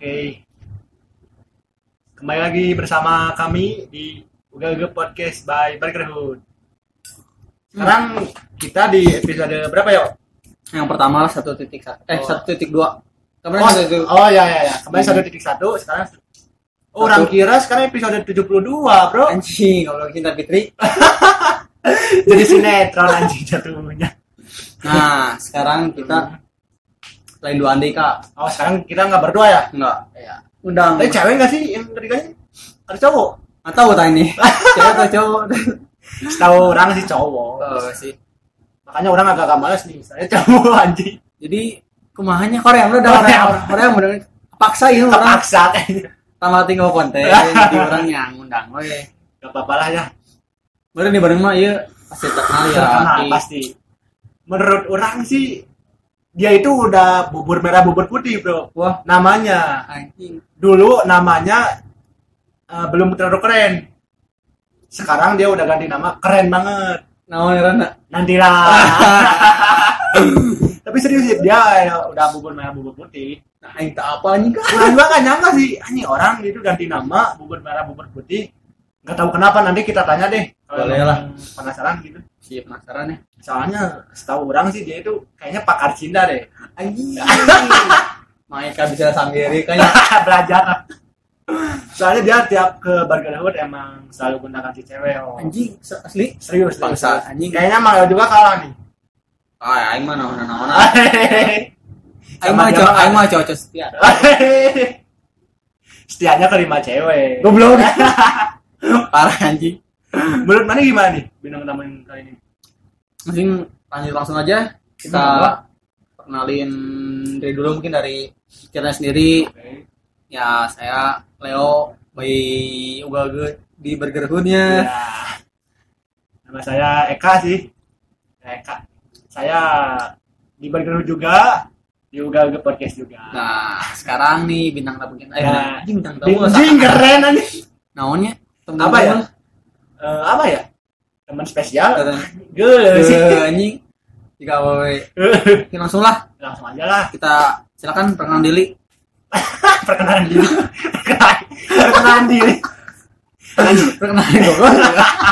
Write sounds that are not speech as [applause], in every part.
Oke. Kembali lagi bersama kami di Uga Uga Podcast by Burgerhood. Sekarang kita di episode berapa ya? Yang pertama lah satu titik eh Oh. satu titik dua. Kemarin Oh, satu oh ya ya ya. Kemarin satu titik satu, sekarang Oh, orang kira sekarang episode 72, Bro. Anjing, kalau kita Fitri. [laughs] Jadi sinetron anjing jatuhnya. Nah, sekarang kita lain dua Andika. Oh, sekarang kita nggak berdua ya? Enggak, ya. Undang. Tapi cewek nggak sih yang ketiganya? Ada cowok? Nggak tahu tanya ini. [laughs] Cewek atau cowok? Setahu orang sih cowok. Oh, sih. Makanya orang agak-agak males nih. Saya cowok [laughs] anjing. Jadi kumahanya Korea udah Korea. Korea Korea bener paksa itu orang Kepaksa kayaknya. tambah tinggal konten [laughs] jadi orang yang undang we Gak apa-apa lah ya. bener nih bareng mah iya pasti terkenal ya pasti menurut orang sih dia itu udah bubur merah bubur putih bro. Wah. Namanya. Anjing. Dulu namanya eh, belum terlalu keren. Sekarang dia udah ganti nama keren banget. Naon Rana. Nantilah [laughs] tapi serius sih dia ya, udah bubur merah bubur putih. Nah tak apa anjing? Kak orang juga gak nyangka sih. Ini orang itu ganti nama bubur merah bubur putih. Nggak tahu kenapa nanti kita tanya deh Boleh lah. penasaran gitu. Sih penasaran ya. Soalnya setahu orang sih dia itu kayaknya pakar Cinta deh. Anjing. [laughs] Maika bisa sendiri kayaknya. [laughs] Belajar. Soalnya dia tiap ke Hood emang selalu gunakan si cewek oh. anjing asli? Serius. Bangsa, anjing. kayaknya Mario juga kalah nih. Ah aing mah naon naon [laughs] aing mah cowok aing mah cowok setia. Setianya ke lima cewek. Goblok. Parah anjing menurut mana gimana nih? Bintang tamu kali ini? Mungkin lanjut langsung aja. Kita Hmm. kenalin dari dulu mungkin dari kita sendiri. Ya saya Leo by Uga di Burger Hood-nya. Ya. nama saya Eka sih. Eka. Saya di Burger Hood juga di Uga Uga Podcast juga. Nah sekarang nih bintang tamu kita. Eh, Nah. bintang tamu. Anjing keren anjing naonnya? Apa ya? Eh, apa ya? Teman spesial. Gue sih Eh, anjing. Jika awewe langsung lah. Langsung aja lah. Kita silakan perkenalan diri. [laughs] Perkenalan diri. Perkenalan diri. Perkenalan gue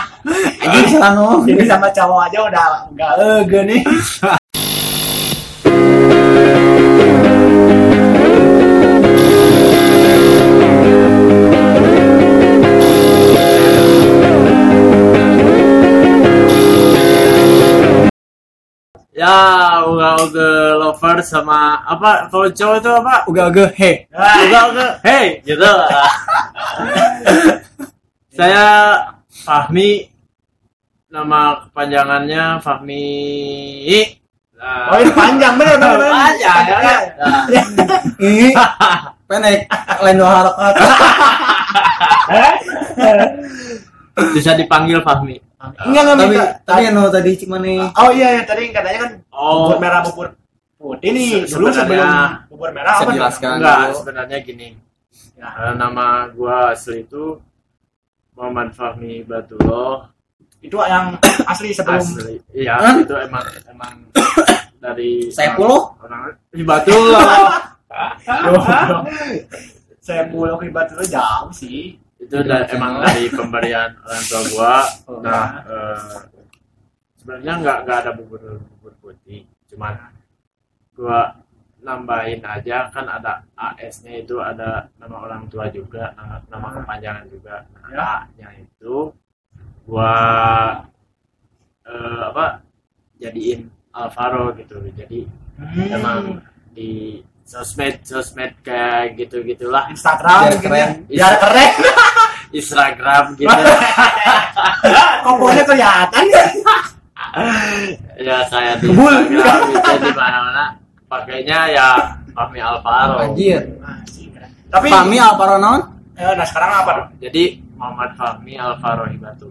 [laughs] anjing salah ngomong. Ini sama cowok aja udah nggak ege nih Ya, uga uga lover sama apa kalau cowok itu apa? Uga Uga he Uga uga, hey, gitu. [laughs] Saya Fahmi, nama kepanjangannya Fahmi. Nah, oh ini panjang bener bener panjang ya. kan? Ini [laughs] pendek lain dua harokat [laughs] bisa dipanggil Fahmi. Enggak enggak tapi minta tapi anu tadi cik mana oh iya ya tadi katanya kan Oh, bubur merah bubur putih nih Se- dulu sebelum sebenarnya- bubur merah apa namanya? enggak, dulu. sebenarnya gini. Ya. Nama gua asli itu Muhammad Fahmi Batullah. itu yang [coughs] asli sebelum asli iya Hah? itu emang emang [coughs] dari saya puluh orang betul saya kibat itu jauh sih itu da- emang dari pemberian orang tua gua Oh. nah eh, sebenarnya nggak nggak ada bubur bubur putih cuman gua nambahin aja kan ada AS-nya itu ada nama orang tua juga nama, nama kepanjangan juga nah, Ya. A-nya itu gua eh, apa jadiin Alvaro gitu jadi Hmm. emang di sosmed sosmed kayak gitu gitulah Instagram Biar gitu keren. ya. biar keren [laughs] Instagram gitu [laughs] kombonya kelihatan [laughs] ya ya kayak di. Instagram gitu di mana mana pakainya ya Fahmi Alvaro anjir tapi Fahmi Alvaro naon eh, nah sekarang apa dong jadi Muhammad Fahmi Alvaro Hibatu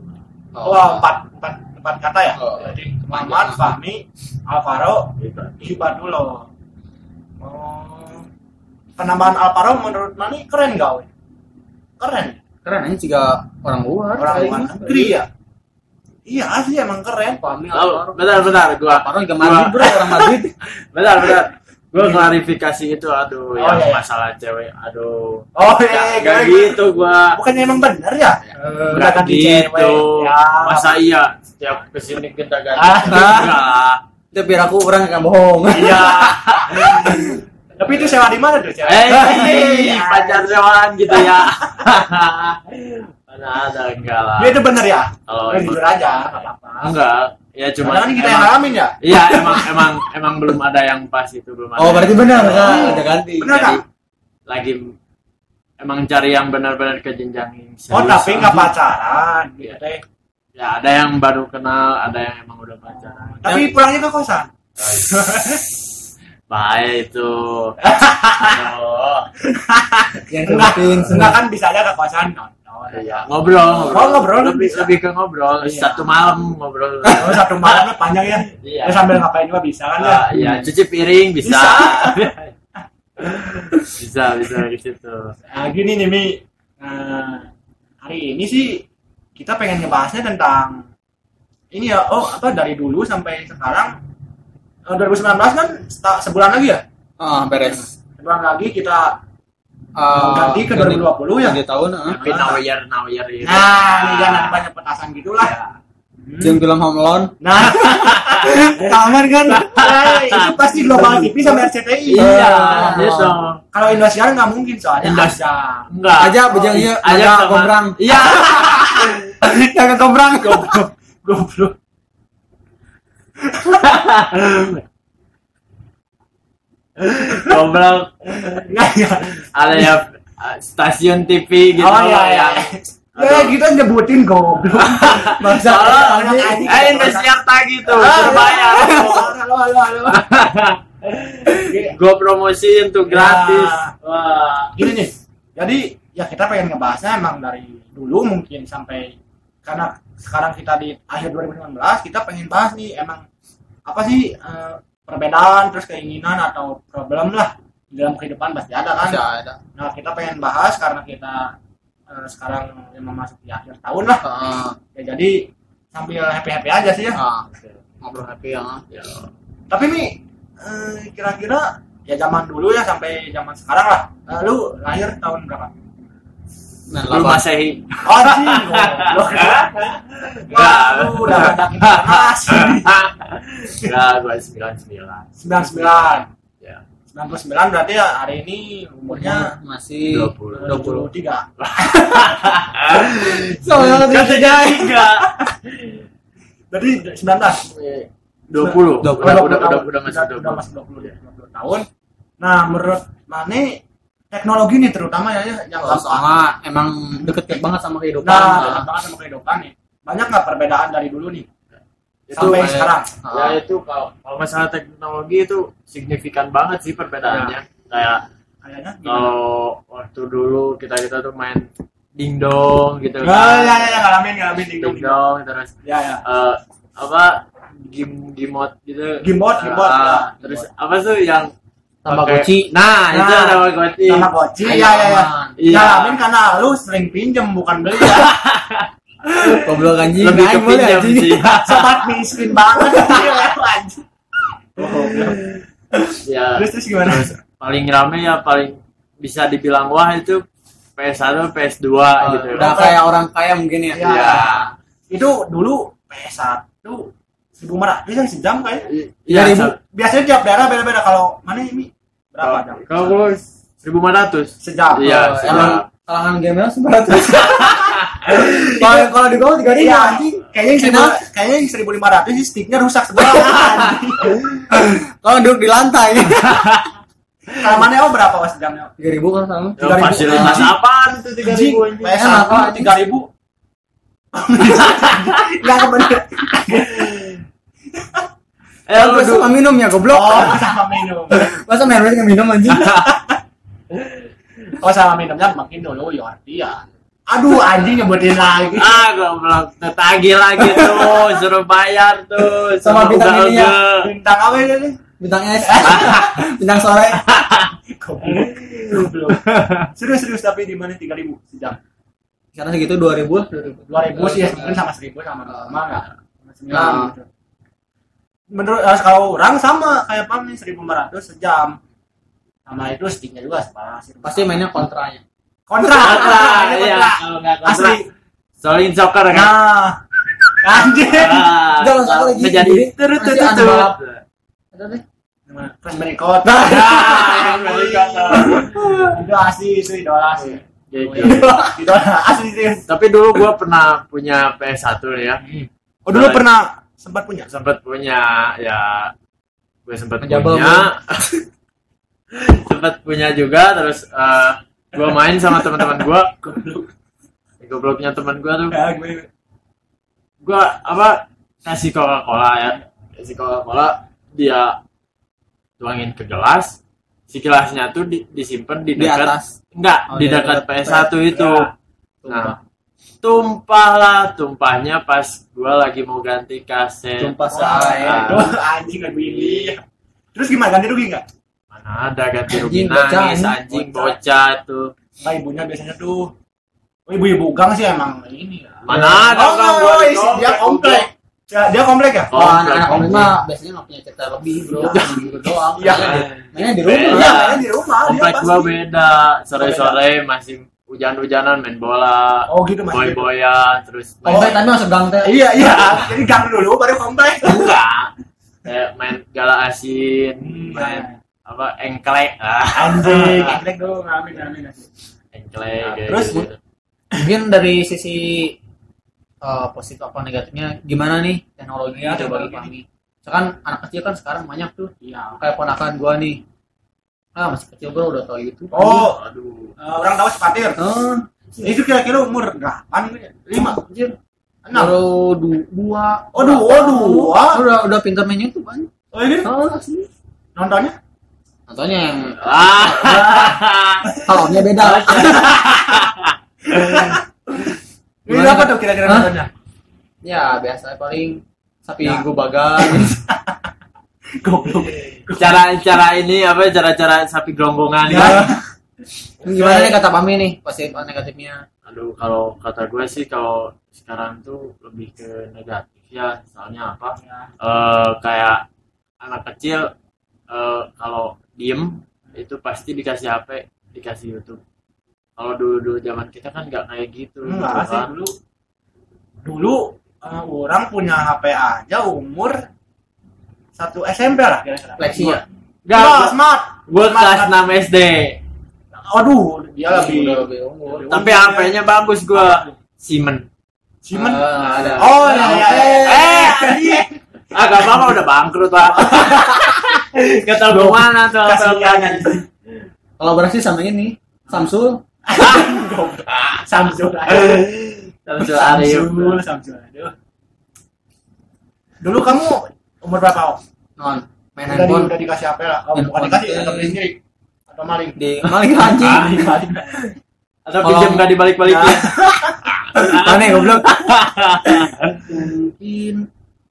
Wah, empat, empat, empat kata ya? Oh. Jadi Muhammad, Fahmi, Alvaro, Hibatu. Oh. Penambahan Alvaro menurut Mani keren gak? we? Keren. keren ini juga orang luar Orang kayaknya. luar negeri ya? Iya asli emang keren. Alvaro bentar bentar gua Alvaro juga Madrid bro orang Madrid [laughs] bentar bentar gue klarifikasi itu aduh Oh, yang iya, iya. masalah cewek aduh Oh Gak, iya, gak iya, gitu gua Bukannya emang bener ya? Gak ganti gitu Ya. Masa iya Setiap ke sini kita ganti Ah. Enggak itu biar aku orang akan bohong Iya. Tapi itu sewa di mana tuh cewek? Eh Iya. pacar sewaan gitu ya Mana ada enggak lah Dia itu bener ya? Kalau Oh, jujur aja, nggak apa-apa. Enggak Ya cuma kan kita yang ngalamin ya? Iya emang emang emang belum ada yang pas itu belum ada oh berarti benar kan udah ganti Benar? Jadi, lagi emang cari yang benar-benar ke jenjang yang Oh, tapi nggak pacaran gitu teh. Ya ada yang baru kenal ada yang emang udah pacaran Tapi pulangnya ke kosan. [laughs] bahaya itu oh, [laughs] yang sebutin enggak kan bisa aja ke kosan nonton. iya. ngobrol Oh, ngobrol lebih bisa. lebih ke ngobrol Iya. satu malam ngobrol [laughs] Oh, satu malamnya panjang ya. iya Ya sambil ngapain juga bisa kan ya? Ah, iya cuci piring bisa Bisa. bisa bisa di situ Nah, gini nih Mi. Nah, hari ini sih kita pengen ngebahasnya tentang ini ya. Oh, apa dari dulu sampai sekarang eh, 2019 kan seta- sebulan lagi ya? ah beres Sebulan lagi kita Ah, ganti ke 2020 ya. ganti tahun ah. tapi now year now year itu Nah, ini jangan banyak petasan gitulah. Hmm. Jeung film Home Alone Nah, [laughs] taman kan eh, itu pasti global TV sama RCTI. iya gitu Kalau Indosiar nggak mungkin soalnya ada. enggak aja bejangnya aja kombrang iya [laughs] kagak kombrang Goblok. Goblok. goblok Nggak, ya. ada ya stasiun TV gitu Oh iya, iya. Ya kita nyebutin goblok. [laughs] Masa Soalnya, eh Indosiar tagi tuh suruh bayar [laughs] Halo, halo, halo. gue promosiin tuh gratis Ya. wah Gini nih. Jadi ya kita pengen ngebahasnya emang dari dulu mungkin sampai karena sekarang kita di akhir 2019 kita pengen bahas nih emang apa sih eh, perbedaan terus keinginan atau problem lah di dalam kehidupan pasti ada kan. Ada. Nah kita pengen bahas karena kita eh, sekarang memang masuk di akhir tahun lah. Ah, Ya jadi sambil happy happy aja sih ya. ah, ngobrol happy ya. Ya. Tapi nih eh, kira-kira ya zaman dulu ya sampai zaman sekarang lah. Eh, lu lahir tahun berapa? Nah, lu masehi Oh, anjing, goblok. Wah, lu udah ada enggak sembilan sembilan 99. Ya 99 berarti ya hari ini umurnya masih 20 23. Soalnya tiga [laughs] Berarti 19. dua puluh Dua udah udah 20 udah tahun. udah masuk dua udah puluh masuk 20 20 tahun. Nah, menurut Mane teknologi nih terutama ya yang Oh, soalnya emang deket banget sama kehidupan. Nah, Ah. dekat banget sama kehidupan nih. Banyak nggak perbedaan dari dulu nih itu sampai kayak- sekarang? ya itu kalau kalau masalah teknologi itu signifikan banget sih perbedaannya kayak Kayaknya kalau waktu dulu kita kita tuh main dingdong gitu Oh, ya, ya, ya, ngalamin, ngalamin ding dong. dingdong terus Ya, ya. eh, apa game gimot gitu Gimot, gimot, Ah, ya. terus apa tuh yang Tamagotchi. pakai- nah, itu Nah. Tamagotchi Sama Koci, Ayo, ya, ya, ya. Iya. Ngalamin karena lu sering pinjem bukan beli ya. [laughs] Goblok anjing. lebih ke pinjam anjing. sih [laughs] Sobat miskin banget. anjing. ya Terus terus gimana? terus paling rame ya paling bisa dibilang wah itu PS1 PS2 Oh, gitu Udah kayak orang kaya mungkin ya. Iya. Iya. Itu dulu PS1 seribu mana? Bisa sejam kayak. Iya, sa- Biasanya tiap daerah beda-beda. Kalau mana ini berapa jam? Kalau gue 1500. Sejam. Iya, Oh, sejam. emang kalangan gamer sembarat. [laughs] Kalau kalau di gua tiga ribu Iya, anjing. kayaknya yang seribu, kayaknya yang seribu lima ratus sih sticknya rusak sebelah. Kalau [laughs] duduk di lantai. [laughs] Mana oh berapa was jamnya? Tiga ribu kan sama. Ya, fasilitas Anjing. apaan itu 3000 Anjing, anjing? PS1 tiga ribu. [laughs] Nggak kebener. Eh, lu sama minum ya goblok. Oh, sama minum. Masa nggak minum anjing? Oh, sama minumnya makin dulu ya. Aduh, anjing nyebutin lagi. Ah, goblok. Tetagi lagi tuh, [laughs] suruh bayar tuh. Sama bintang uga-uga. ininya. Bintang apa ini? Bintang es. [laughs] Bintang sore. Goblok. [laughs] Goblok. Serius serius tapi di mana 3000 sejam? Sekarang segitu dua ribu lah. 2000 sih ya mungkin sama 1000 sama sama enggak? Sama 9 Nah. gitu. Menurut eh, kalau orang sama kayak Pam nih 1500 sejam. sama itu sticknya juga separasi pasti mainnya kontranya kontra Kontra, iya. Kalau nggak kontra, asli Solin soccer kan. nah anjir Ah, Udah, langsung lagi. Menjadi turut turut ada turut. balap. ada deh Crash Bandicoot yang Bandicoot. itu asli itu idola sih Gitu. idola asli sih Tapi dulu gua pernah punya PS1 nih ya. oh dulu pernah sempat punya Sempat punya ya gue sempat punya. [laughs] sempat punya juga terus eh gua main sama teman-teman gua. Gobloknya teman gua tuh. ya gue Gua apa kasih Coca-Cola ya. Kasih Coca-Cola dia tuangin ke gelas. Si gelasnya tuh di, disimpan di di dekat atas enggak Oh, di di dekat dekat PS1 itu. Nah, tumpah lah tumpahnya pas gua lagi mau ganti kaset. tumpah Oh, saya aduh, anjing gue ini terus gimana ganti rugi nggak ada ganti rugi Anjing, bocah, nangis, anjing. anjing bocah tuh. Nah, ibunya biasanya tuh oh, ibu-ibu gang sih emang ini ya. Mana ada oh, gang oh, gua oh, di isi- dia komplek. Ya, dia komplek ya? Oh, Oh, komplek, anak-anak komplek. mah biasanya nggak punya cerita lebih bro, gitu doang. Iya. Mainnya di rumah. Iya, mainnya di rumah. dia Komplek pasti. gua beda. Sore-sore masih hujan-hujanan main bola, Oh gitu mas. boy-boyan, terus main Komplek tapi masuk gang teh. Iya, iya. Jadi gang dulu baru komplek. enggak. Kayak main gala asin, Hmm, main apa engklek, ah, [laughs] Anjing, komplek dong, amin amin. engklek. Nah, terus, gitu. Mungkin dari sisi eh, positif apa negatifnya gimana nih teknologinya Iya, coba bagi teknologi. kami. Misalkan anak kecil kan sekarang banyak tuh Iya. kayak ponakan gua nih. Ah masih kecil bro udah tahu YouTube. Oh, aduh. eh, orang tahu sepatir. Oh, Itu kira-kira umur berapa? Lima. anjir. Enam. Baru du- dua. Oh, dua, dua. Udah udah pintar main YouTube kan. Oh ini Oh, asli. nontonnya? Contohnya yang Ah. kalaunya beda. Ini apa tuh kira-kira nontonnya? ya biasa paling sapi Ya. gobagan. [laughs] Goblok. cara cara ini apa cara-cara sapi gelonggongan Ya. Gimana nih kata Pami nih positif atau negatifnya? Aduh, kalau kata gue sih kalau sekarang tuh lebih ke negatif ya. Soalnya apa? Eh kayak anak kecil eh kalau diem itu pasti dikasih HP, dikasih YouTube. Kalau dulu dulu zaman kita kan nggak kayak gitu. Enggak gitu sih kan. dulu. Dulu eh, orang punya HP aja umur satu SMP lah kira-kira. Ya. Nggak, Smart, gua- smart. gue kelas smart. 6 SD. Aduh, dia lebih unggul. Tapi HP-nya bagus gue. Siemens. Simen. Ah, ada. Oh iya iya. iya. Eh, anjing. Ah, gak apa-apa udah bangkrut, Pak. [laughs] Gak tau gue mana tuh Kasihan. Kolaborasi sama ini Samsung. Samsung. Samsul [laughs] Arif. Samsul, Samsul. Aduh. Dulu kamu umur berapa? Om? Non main Udah, di, handphone udah dikasih HP lah. Oh, bukan dikasih, atau beli sendiri. Atau maling. di maling anjing. Maling, maling. Atau Kalau- pinjam gak dibalik-balikin. [laughs] Mana goblok? [laughs] Mungkin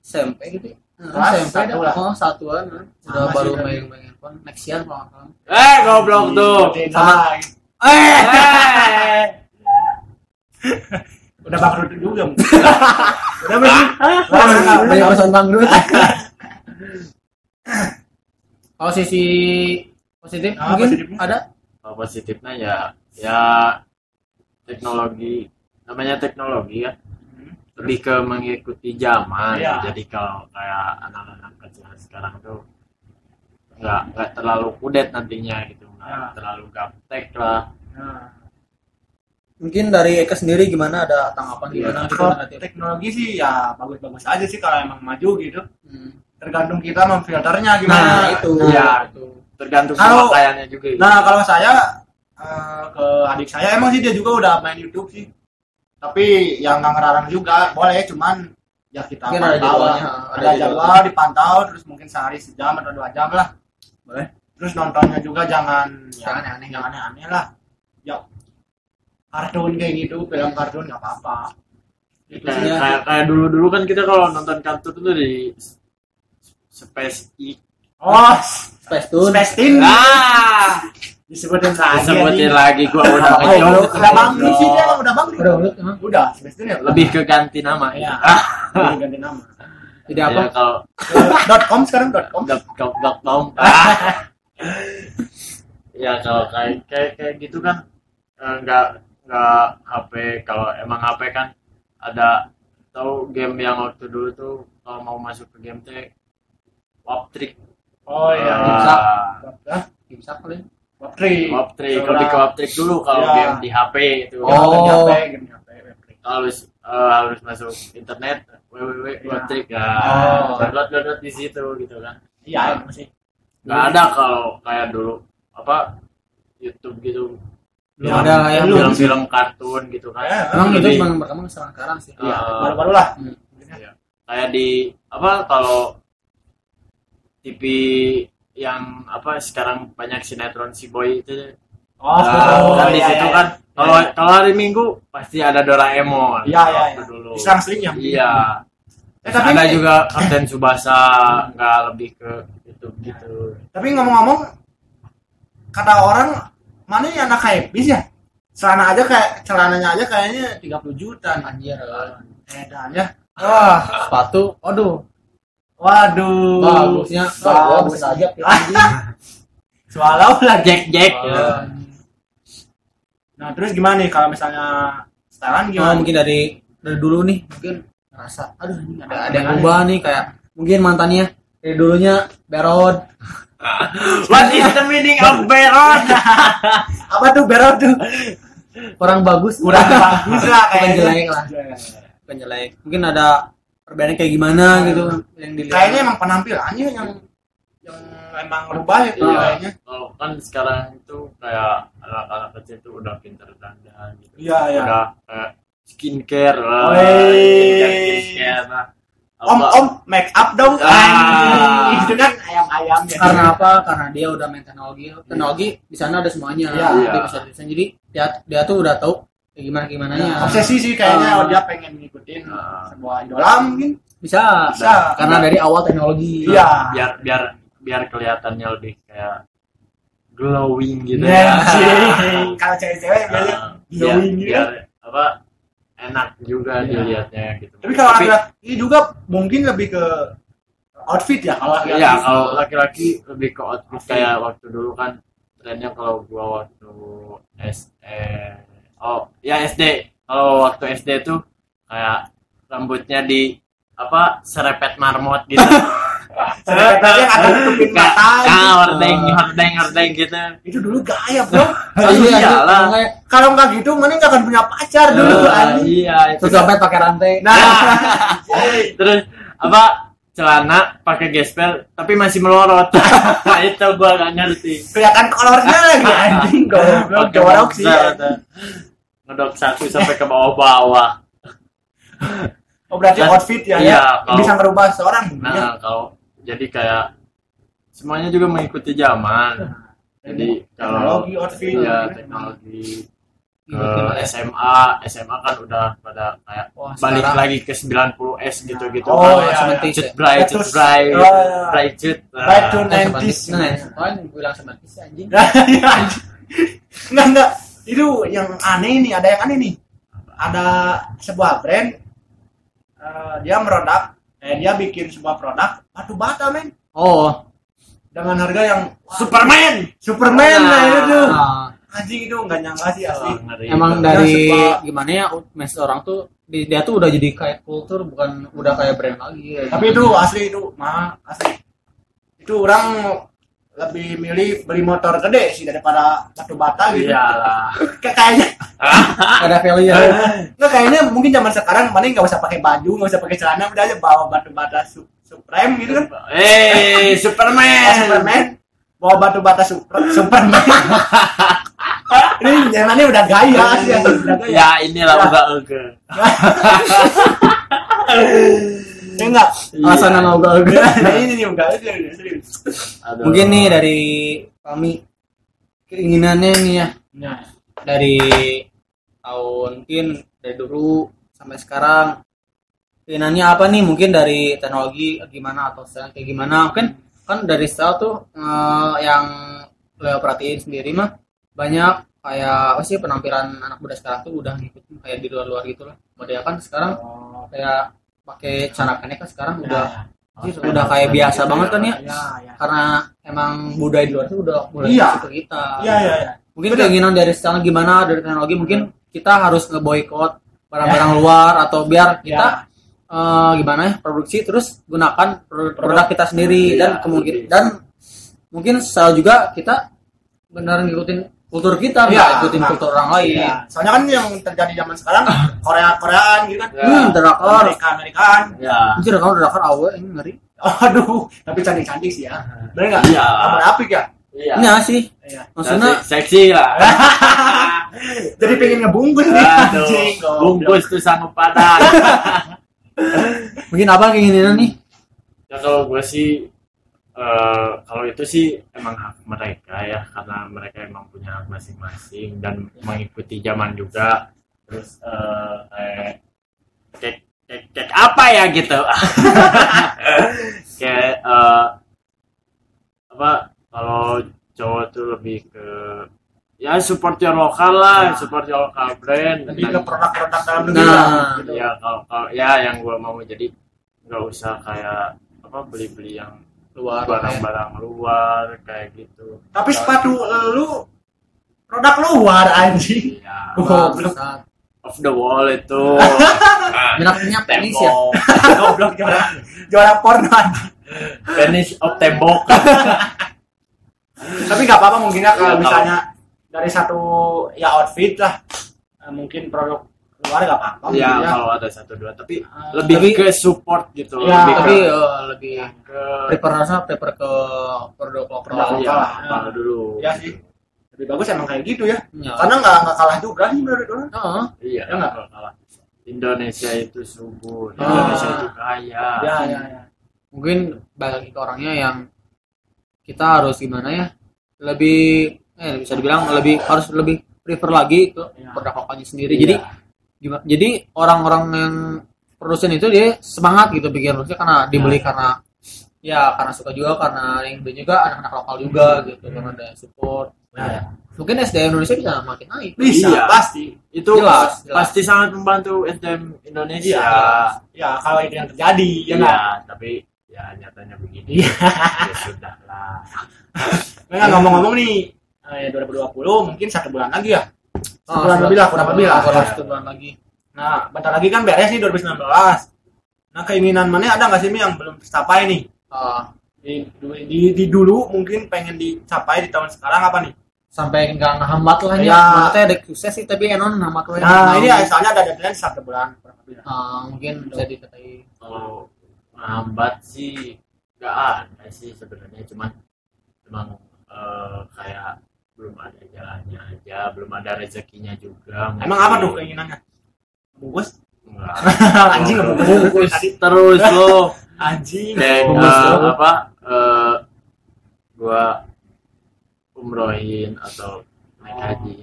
SMP gitu. Nah, Kelas SMP satu lah. Oh, satuan. nah. Udah Sama baru main main handphone. Next year kalau nggak salah. Eh, goblok tuh. Sama. Eh. [laughs] Udah bangkrut juga mungkin. Udah belum? Udah, udah, udah. Banyak pesan bangkrut. [laughs] Kalau sisi positif Ah, mungkin positifnya? ada Kalau positifnya ya ya teknologi namanya teknologi ya lebih ke mengikuti zaman Iya. jadi kalau kayak anak-anak kecil sekarang tuh nggak nggak terlalu kudet nantinya gitu nggak Ya. terlalu gaptek lah Nah, mungkin dari Eka sendiri gimana ada tanggapan gimana gitu kalau teknologi sih ya bagus-bagus aja sih kalau emang maju gitu. Hmm. Tergantung kita memfilternya gimana. Nah, itu. Iya. Itu. tergantung Kalau- pemakaiannya juga gitu. Nah kalau saya eh, ke adik saya emang sih dia juga udah main YouTube sih. Tapi yang nggak ngelarang juga boleh cuman ya kita Mungkin ada pantau lah. jadwalnya, Ada, ada jadwal dipantau terus mungkin sehari sejam atau dua jam lah. Boleh. Terus nontonnya juga jangan ya, Jangan aneh-aneh. jangan aneh-aneh lah. Ya kartun kayak gitu film kartun nggak apa-apa. Gitu kayak, sih. Iya. kayak, kayak dulu-dulu kan kita kalau nonton kartun tuh di Space X Oh, Space Tune. Space Teen ah disebutin lagi. disebutin lagi gua udah udah, tuh, udah bang bro. sih dia udah bang. Udah udah emang. Udah, Teen ya. [laughs] lebih ke ganti nama Iya. Udah ganti nama. Jadi ya, apa? kalau [laughs] dot com sekarang dot com dot com dot com [laughs] ya kalau kayak kayak kayak gitu kan eh, nggak nggak HP kalau emang HP kan ada tahu game yang waktu dulu tuh kalau mau masuk ke game teh wap trick oh iya bisa. Ah, bisa kali Waptri. wap trick Seorang- lebih ke wap trick dulu kalau Ya. game di HP itu Ya, game di Oh. HP, game di HP, harus eh, harus masuk internet www Ya. wap trick ya Oh. download download di situ gitu kan Iya, itu sih. nggak ada kalau kayak dulu apa YouTube gitu belum ada ya Belum. belum film-film kartun gitu kan Ya, emang itu Lebih- yang pertama sekarang sih Iya, Eh, baru-baru lah. Hmm. kayak di apa kalau TV yang apa sekarang banyak sinetron si boy itu Oh, Nah, kan di iya, situ iya. kan kalau kalau hari minggu pasti ada Doraemon Iya, iya, iya. dulu Sekarang sering ya. iya Eh, tapi ada juga Kapten Subasa nggak lebih ke itu gitu tapi ngomong-ngomong kata orang mana yang anak kayak bis ya? Celana aja kayak celananya aja kayaknya 30 juta anjir Edan ya. Wah, sepatu aduh waduh. bagusnya Bagus. aja [laughs] Swallow lah. Jack Jack Oh. ya. Nah, terus gimana nih kalau misalnya setelan oh, gimana? mungkin dari dari dulu nih mungkin ngerasa aduh ini ada ada yang ubah nih kayak mungkin mantannya dari dulunya berod [laughs] What is the meaning of Beron? [laughs] Apa tuh berot tuh? kurang bagus Kurang bagus lah Bukan kayaknya. jelek lah bukan jelek mungkin ada perbedaan kayak gimana gitu yang dilihat Kayaknya emang penampilannya yang yang emang rubah itu Iya. kayaknya. Kalau kan sekarang itu kayak anak-anak kecil itu udah pinter dandan gitu. Iya, iya. Udah kayak skincare lah. Skincare, skincare lah. Om Apa- om make up dong. Ah. Itu kan ayam-ayam ya. karena apa karena dia udah main teknologi teknologi di sana ada semuanya Iya. Dia bisa desain. jadi dia dia tuh udah tahu gimana gimana Nah, obsesi sih kayaknya Ah. dia pengen ngikutin Ah. sebuah idola mungkin. bisa Bisa. karena dari awal teknologi Iya. biar biar biar kelihatannya lebih kayak glowing gitu Nah, [laughs] sih. Kalau cewek-cewek biasanya Ah, biar, glowing gitu. biar apa enak juga Iya. dilihatnya gitu. Tapi kalau laki-laki juga mungkin lebih ke outfit ya kalau laki-laki. Iya, kalau laki-laki lebih ke outfit kayak waktu dulu kan trennya kalau gua waktu SD oh ya SD kalau waktu SD tuh kayak rambutnya di apa serepet marmot gitu [laughs] Serepetnya yang ada tutupin mata. ah, gitu. hordeng hordeng hordeng gitu Itu dulu gaya, Bro. [laughs] Iya, iyalah. kayak Kalau nggak gitu, mending nggak akan punya pacar dulu anjing. iya itu terus sampai pakai rantai Nah, [laughs] terus apa celana pakai gesper tapi masih melorot nah, itu gua gak ngerti kelihatan kolornya lagi anjing. Goblok, Pakai jorok sih. Ngedok satu sampai ke bawah-bawah [laughs] Oh, berarti Dan- outfit ya, iya, ya. kalau- bisa ngerubah seorang. ya. nah kalau jadi kayak semuanya juga mengikuti zaman jadi kalau teknologi outfit. ya gitu. teknologi ke Gimana ya? SMA SMA kan udah pada kayak Wah, balik sekarang- lagi ke 90s gitu-gitu Oh, kan iya, sementis cut ya. bray cut bray Oh, iya. bray cut Back to Nah, 90s. nah kan bilang sementis sih, anjing [laughs] Iya, anjing. Enggak, enggak. Itu yang aneh nih, ada yang aneh nih. Ada sebuah brand eh, dia merodak eh dia bikin sebuah produk batu bata men. Oh. Dengan harga yang wah, Superman. Superman nah itu tuh. Nah, anjing itu nggak nyangka sih asli. Emang dari sebuah- gimana ya mes orang tuh di- dia tuh udah jadi kayak kultur bukan udah kayak brand lagi ya. tapi itu asli itu mah asli. Itu orang lebih milih beli motor gede sih daripada batu bata gitu. Iyalah. [laughs] Kayak- kayaknya. [laughs] Ada value ya? [laughs] Nggak kayaknya mungkin zaman sekarang mending nggak usah pakai baju nggak usah pakai celana udah aja bawa batu bata su Supreme gitu kan. Eh Oh, Superman. Superman bawa batu bata super Superman. Ini zamannya udah gaya sih ya udah gaya. ya inilah Ya. udah oke ya enggak. Alasan nama nah ini nih Aduh. mungkin nih dari kami keinginannya nih ya. Nah dari tahun mungkin dari dulu sampai sekarang. Keinginannya apa nih? Mungkin dari teknologi gimana atau style kayak gimana? Mungkin kan dari style tuh eh, yang Leo perhatiin sendiri mah banyak kayak apa sih penampilan anak muda sekarang tuh udah ngikutin kayak di luar-luar gitu lah. Model kan sekarang oh, kayak pakai celana pendek kan sekarang udah nah, udah kayak biasa banget kan ya Iya, iya. karena emang budaya di luar itu udah mulai Iya. masuk ke kita Iya, iya, iya. mungkin Bener. keinginan dari sekarang gimana dari teknologi mungkin kita harus ngeboikot barang-barang luar atau biar kita Ya. eh, gimana ya produksi terus gunakan produk, produk kita sendiri Iya, dan kemungkin lebih. dan mungkin selalu juga kita benar ngikutin kultur kita Iya, nggak ikutin nah, kultur orang lain Iya. Soalnya kan yang terjadi zaman sekarang Korea Koreaan gitu kan. Ya. hmm drakor Amerika Amerikaan. ya anjir drakor drakor awe ini ngeri Aduh, tapi cantik-cantik sih ya. Bener nggak? Iya. Kamu apik ya? iya iya sih Iya. maksudnya seksi lah [laughs] Jadi pengen ngebungkus nih. Aduh, anjing, bungkus tuh sanggup padan [laughs] mungkin apa keinginan nih ya kalau gue sih eh, kalau itu sih emang hak mereka ya karena mereka emang punya hak masing-masing dan mengikuti zaman juga terus eh, kayak kayak, kayak, kayak apa ya gitu [laughs] kayak eh, apa kalau cowok tuh lebih ke ya support your lokal lah Ya. support your lokal brand Lebih ke produk-produk dalam negeri Nah. Gitu. ya kalau kalau ya yang gue mau jadi nggak usah kayak apa beli-beli yang luar barang-barang luar kayak gitu Tapi sepatu lu produk luar anjing. ya Goblok. Bangsat. off the wall itu [laughs] minatnya penis ya tembok [laughs] Goblok juara juara porno anjing. penis of tembok Tapi nggak apa-apa mungkin ya kalau Iya, misalnya dari satu ya outfit lah mungkin produk luar nggak apa-apa ya ya. kalau ada satu dua tapi Eh, lebih tapi- ke support gitu Ya, lebih tapi ke, eh, lebih ke prefer rasa prefer ke produk lokal ya, lokal. apa dulu ya sih lebih bagus emang kayak gitu ya Ya. karena nggak nggak kalah juga sih menurut orang Heeh. iya Ya nggak? kalah Indonesia itu subur Ah. Indonesia itu kaya ya ya ya mungkin balik ke orangnya yang kita harus gimana ya lebih eh bisa dibilang lebih harus lebih prefer lagi ke Ya. produk lokalnya sendiri Iya. jadi gimana jadi orang-orang yang produsen itu dia semangat gitu bikin produksi karena dibeli karena ya karena suka juga karena yang beli juga anak-anak lokal juga gitu karena ada support Ya, ya. mungkin SDM Indonesia bisa makin naik bisa Iya. pasti itu Jelas, jelas. pasti sangat membantu SDM Indonesia Iya. ya kalau itu yang terjadi ya Iya, nggak tapi ya nyatanya begini. Iya. ya sudah lah. [laughs] Nah, ngomong-ngomong nih eh, 2020 mungkin satu bulan lagi ya Sebulan lebih lah, kurang lebih lah. kurang satu bulan lagi nah bentar lagi kan beres nih 2019 nah keinginan mana ada nggak sih Mi yang belum tercapai nih Ah, di, di, di dulu mungkin pengen dicapai di tahun sekarang apa nih sampai nggak ngehambat lah ya. Ya. Teh ada sukses sih tapi enon ngehambat lah. nah ini soalnya ada deadline satu bulan kurang lebih lah. Ah, mungkin bisa dikatai Kalau lambat sih nggak ada sih sebenarnya cuman memang eh, kayak belum ada jalannya aja, belum ada rezekinya juga. emang apa tuh keinginannya bungkus Enggak. [laughs] anjing nggak Bungkus terus lo. anjing Dan Bungkus terus. apa? eh, gua umrohin atau naik haji.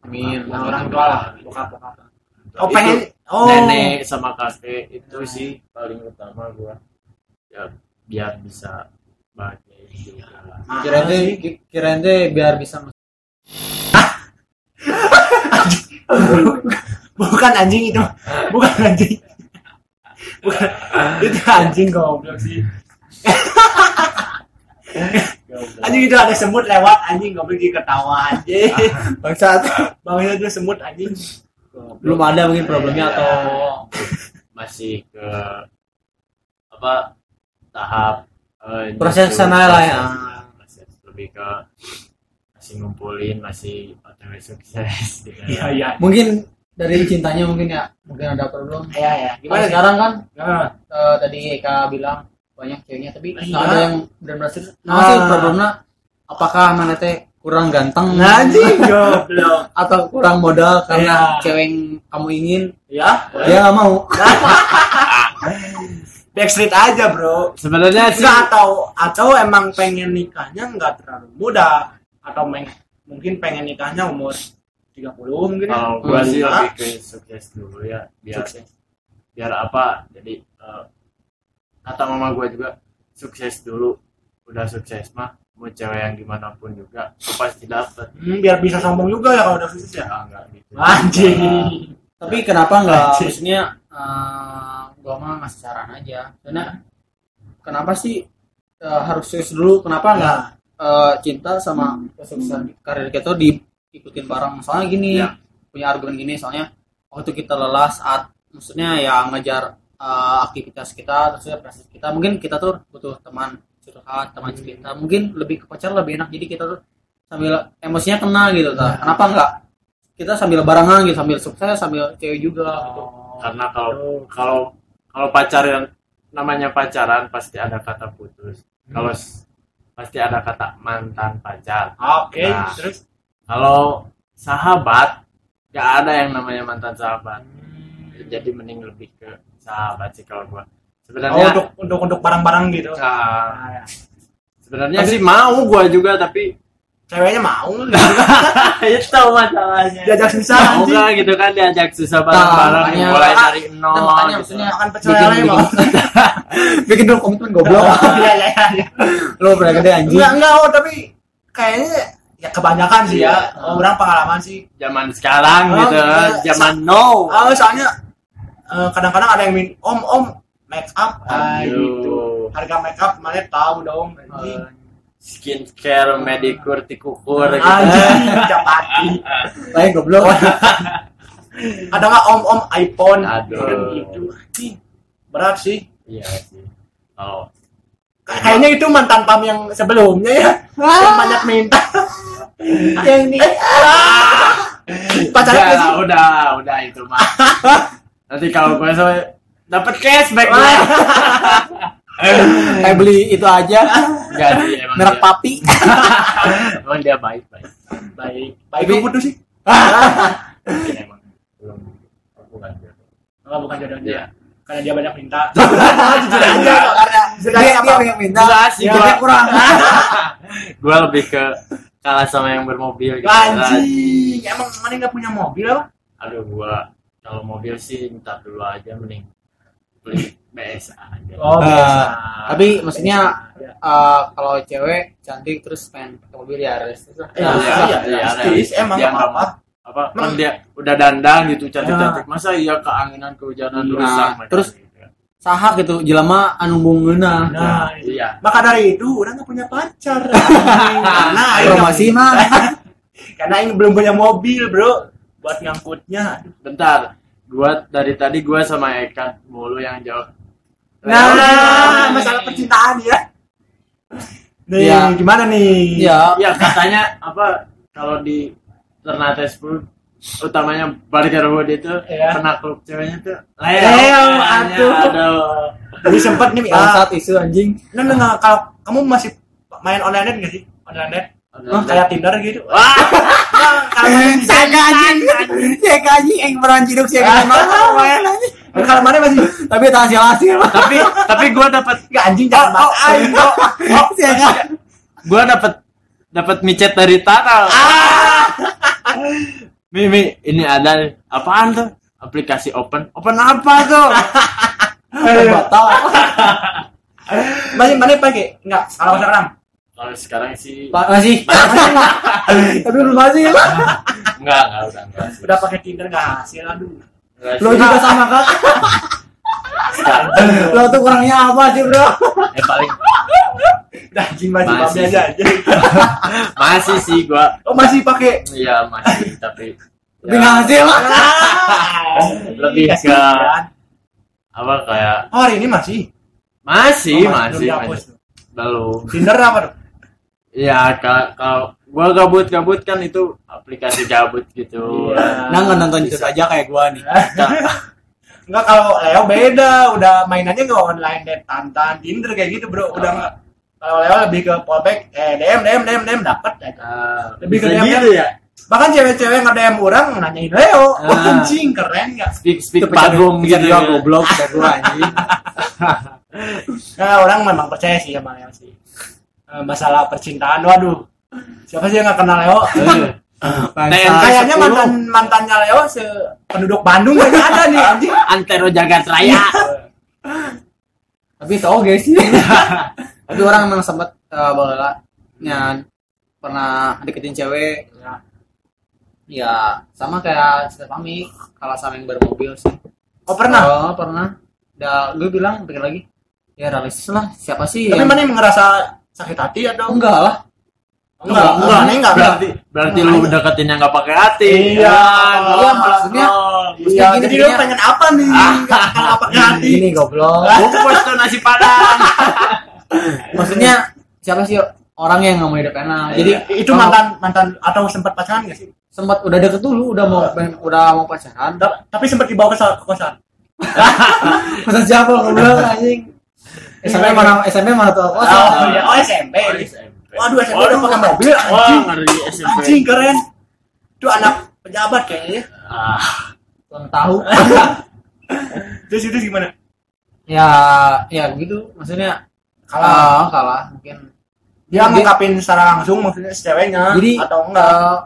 Amin. yang orang tua lah bokap bokap oh pengen oh nenek sama kakek itu sih paling utama gua ya biar bisa juga Nah, Kirain teh biar bisa bukan anjing itu. Bukan anjing. Bukan. Itu anjing goblok sih. Anjing itu ada semut lewat. Anjing goblok dia ketawa anjing bangsat. Bangsa itu semut anjing. Belum ada mungkin problemnya atau masih ke apa tahap eh, Proses sana lah ya. proses lebih ke masih ngumpulin masih otw sukses gitu iya iya mungkin dari cintanya mungkin ya mungkin ada problem. iya iya Gimana sih sekarang kan Nah, eh, tadi Eka bilang banyak ceweknya tapi Iya. nggak ada yang benar-benar serius. Nah, Ah. sih problemnya apakah mana teh kurang ganteng anjing goblok [laughs] atau kurang modal karena Iya. cewek yang kamu ingin ya dia nggak mau [laughs] backstreet aja bro sebenarnya sih Enggak atau atau emang pengen nikahnya nggak terlalu muda atau meng- mungkin pengen nikahnya umur 30 mungkin ya. kalau gua Hmm. sih lebih ke sukses dulu ya biar Sukses. biar apa jadi eh, kata mama gua juga sukses dulu udah sukses mah mau cewek yang gimana pun juga pasti dapet Hmm, biar bisa sombong juga ya kalau udah sukses ya. ya enggak gitu Anjing. tapi kenapa nggak Anjing. maksudnya eh, gua mah ngasih saran aja. Karena kenapa sih eh, harus serius dulu? Kenapa nggak eh, cinta sama kesuksesan karir kita tuh diikutin bareng? Soalnya gini Ya. punya argumen gini soalnya waktu kita lelah saat maksudnya ya ngejar eh, aktivitas kita terus ya prestasi kita mungkin kita tuh butuh teman curhat teman cerita. Mungkin lebih ke pacar lebih enak. Jadi kita tuh sambil emosinya kena gitu Ya. kenapa nggak? Kita sambil barengan gitu sambil sukses sambil cewek juga gitu. Karena kalau kalau kalau pacaran namanya pacaran pasti ada kata putus. Kalau s- pasti ada kata mantan pacar. Oke Nah. terus? kalau sahabat gak ada yang namanya mantan sahabat. Jadi mending lebih ke sahabat sih kalau gua. Oh, sebenarnya untuk untuk untuk barang-barang gitu? Nah, Nah, ya. sebenarnya sih mau gua juga tapi ceweknya mau. [laughs] Itu masalahnya. Diajak susah mau nggak gitu kan diajak susah bareng-bareng makanya- mulai dari Nah, nol makanya gitu. maksudnya makan pecel bikin, lele [laughs] bikin, mau bikin dulu komitmen goblok. [laughs] Iya iya iya. Lu pernah gede anjing? Enggak enggak oh tapi kayaknya ya kebanyakan sih ya. Iya. oh, orang pengalaman sih. Zaman sekarang Oh, gitu iya. zaman no oh, soalnya eh, kadang-kadang ada yang min om om make up. Ah, Aduh. gitu. Harga make up mana tahu dong anjing skincare medikur tikukur gitu. Japati [laughs] lain goblok. [laughs] Ada nggak om om iPhone? Aduh. Gitu berat sih. Iya sih. Kay- kayaknya itu mantan pam yang sebelumnya ya. Yang banyak minta. [laughs] Yang ini. Pacaran udah, sih. udah udah itu mah. Nanti kalau gue so dapat cashback kayak beli itu aja. Enggak sih emang merek dia, papi. [laughs] Emang dia baik baik. Baik. Baik Tapi- putus sih? Mungkin emang. Belum. Bukan jodoh. Enggak bukan jodoh Iya. dia karena dia banyak minta. Jujur aja kok, karena aja dia apa dia yang minta. Enggak sih, dia gua- dia kurang. Gue lebih ke kalah sama yang bermobil gitu. Anjing emang mana nggak punya mobil apa? Aduh gua kalau mobil sih ntar dulu aja mending beli BS aja. Oh, Eh, biasa. tapi maksudnya Ya. eh, kalau cewek cantik terus pengen pakai mobil ya realistis lah. Iya, iya, iya, iya, iya, realistis, emang apa-apa. apa? kan dia udah dandang gitu cantik cantik Ya. masa iya keanginan kehujanan Nah, rusak terus- gitu. sahak gitu jelema anu bungeuna Nah, iya. Maka dari itu udah nggak punya pacar. [laughs] [laughs] Karena aing promosi mah. Karena aing belum punya mobil bro. Buat ngangkutnya. Bentar. Gua dari tadi gua sama Eka mulu yang jawab nah masalah percintaan ya. Nih Ya. gimana nih? Ya. Ya katanya apa kalau di Ternate 10 utamanya Burger Wood itu Iya. penakluk ceweknya tuh Leo, makanya, aduh. aduh. jadi sempet nih ah, bangsat isu anjing. Nah, nah, nah, kalau kamu masih main online net nggak sih? Online net Aduh. kayak Tinder gitu. Wah, nah, kalau main saya anjing? Saya anjing? Yang beran ciduk saya lumayan anjing kalau mana masih tapi tak hasil hasil tapi tapi gue dapat nggak anjing jangan Oh, oh, aing [laughs] kok saya gue dapat dapat micet dari Tara. Mimi, ini ada apaan tuh? Aplikasi open. Open apa tuh? [laughs] batal masih mana pakai? Nggak. Kalau sekarang? Kalau sekarang sih masih? [laughs] Tapi belum masih. Enggak, enggak udah enggak. udah pakai Tinder nggak hasil aduh. Enggak lo juga sama kan Sekarang, lo tuh kurangnya apa sih bro? Eh paling udah anjing masih Masih. babi aja aja. [laughs] Masih sih gua. Oh masih pakai? Iya masih tapi tapi nggak hasil lebih [laughs] ke Kasihan. apa kayak oh hari ini masih? Masih Oh, masih, masih. belum Tinder apa tuh? Ya ka- kalau gua gabut-gabut kan itu aplikasi gabut gitu Iya. nah nggak nonton YouTube aja kayak gua nih Enggak kalau Leo beda, udah mainannya nggak online date tantan Tinder kayak gitu bro, udah nggak. Kalau Leo lebih ke fallback, eh DM DM DM DM dapat aja. Ah, Lebih ke DM gitu ya Bahkan cewek-cewek nge DM orang nanyain Leo, Ah. wah anjing keren nggak? speak speak itu pagum gitu ya ya goblok kayak gua anjing [laughs] Nah orang memang percaya sih sama Leo sih. Eh, masalah percintaan, waduh. Siapa sih yang nggak kenal Leo? [laughs] TNK Kayaknya 10. mantan mantannya Leo se penduduk Bandung kayaknya ada nih anjing. [laughs] antero jagat raya [laughs] tapi tau gak sih tapi orang emang sempet uh, baheula nya pernah deketin cewek Ya. ya sama kayak Sister Pami kalau sama yang bermobil sih Oh pernah? oh pernah udah gue bilang pikir lagi ya realistis lah siapa sih tapi yang- mana yang ngerasa sakit hati atau enggak lah enggak enggak Mana enggak berarti berarti lu deketinnya nggak pakai hati Iya. Iya, maksudnya iya jadi lu pengen apa nih? Kalau apa hati. ini goblok. Bungkus tuh nasi padang. [laughs] Maksudnya siapa sih orang yang nggak mau hidup enak? Jadi itu mantan mantan atau sempat pacaran gak sih? Sempat udah deket dulu udah mau pengen- udah mau pacaran. Ta- tapi sempat dibawa ke sa- ke kosan. [laughs] Masa siapa goblok anjing? SMP mana SMP mana tuh? Oh, kosan iya. oh SMP waduh SMP udah pakai mobil wah anjing. ngeri SMP anjing keren. Itu anak pejabat kayaknya ah. Belum tahu. [laughs] Terus itu gimana? Ya ya begitu maksudnya Kalah. kalah kalah mungkin. Dia Jadi- ngungkapin secara langsung maksudnya si ceweknya jadi atau enggak? eh,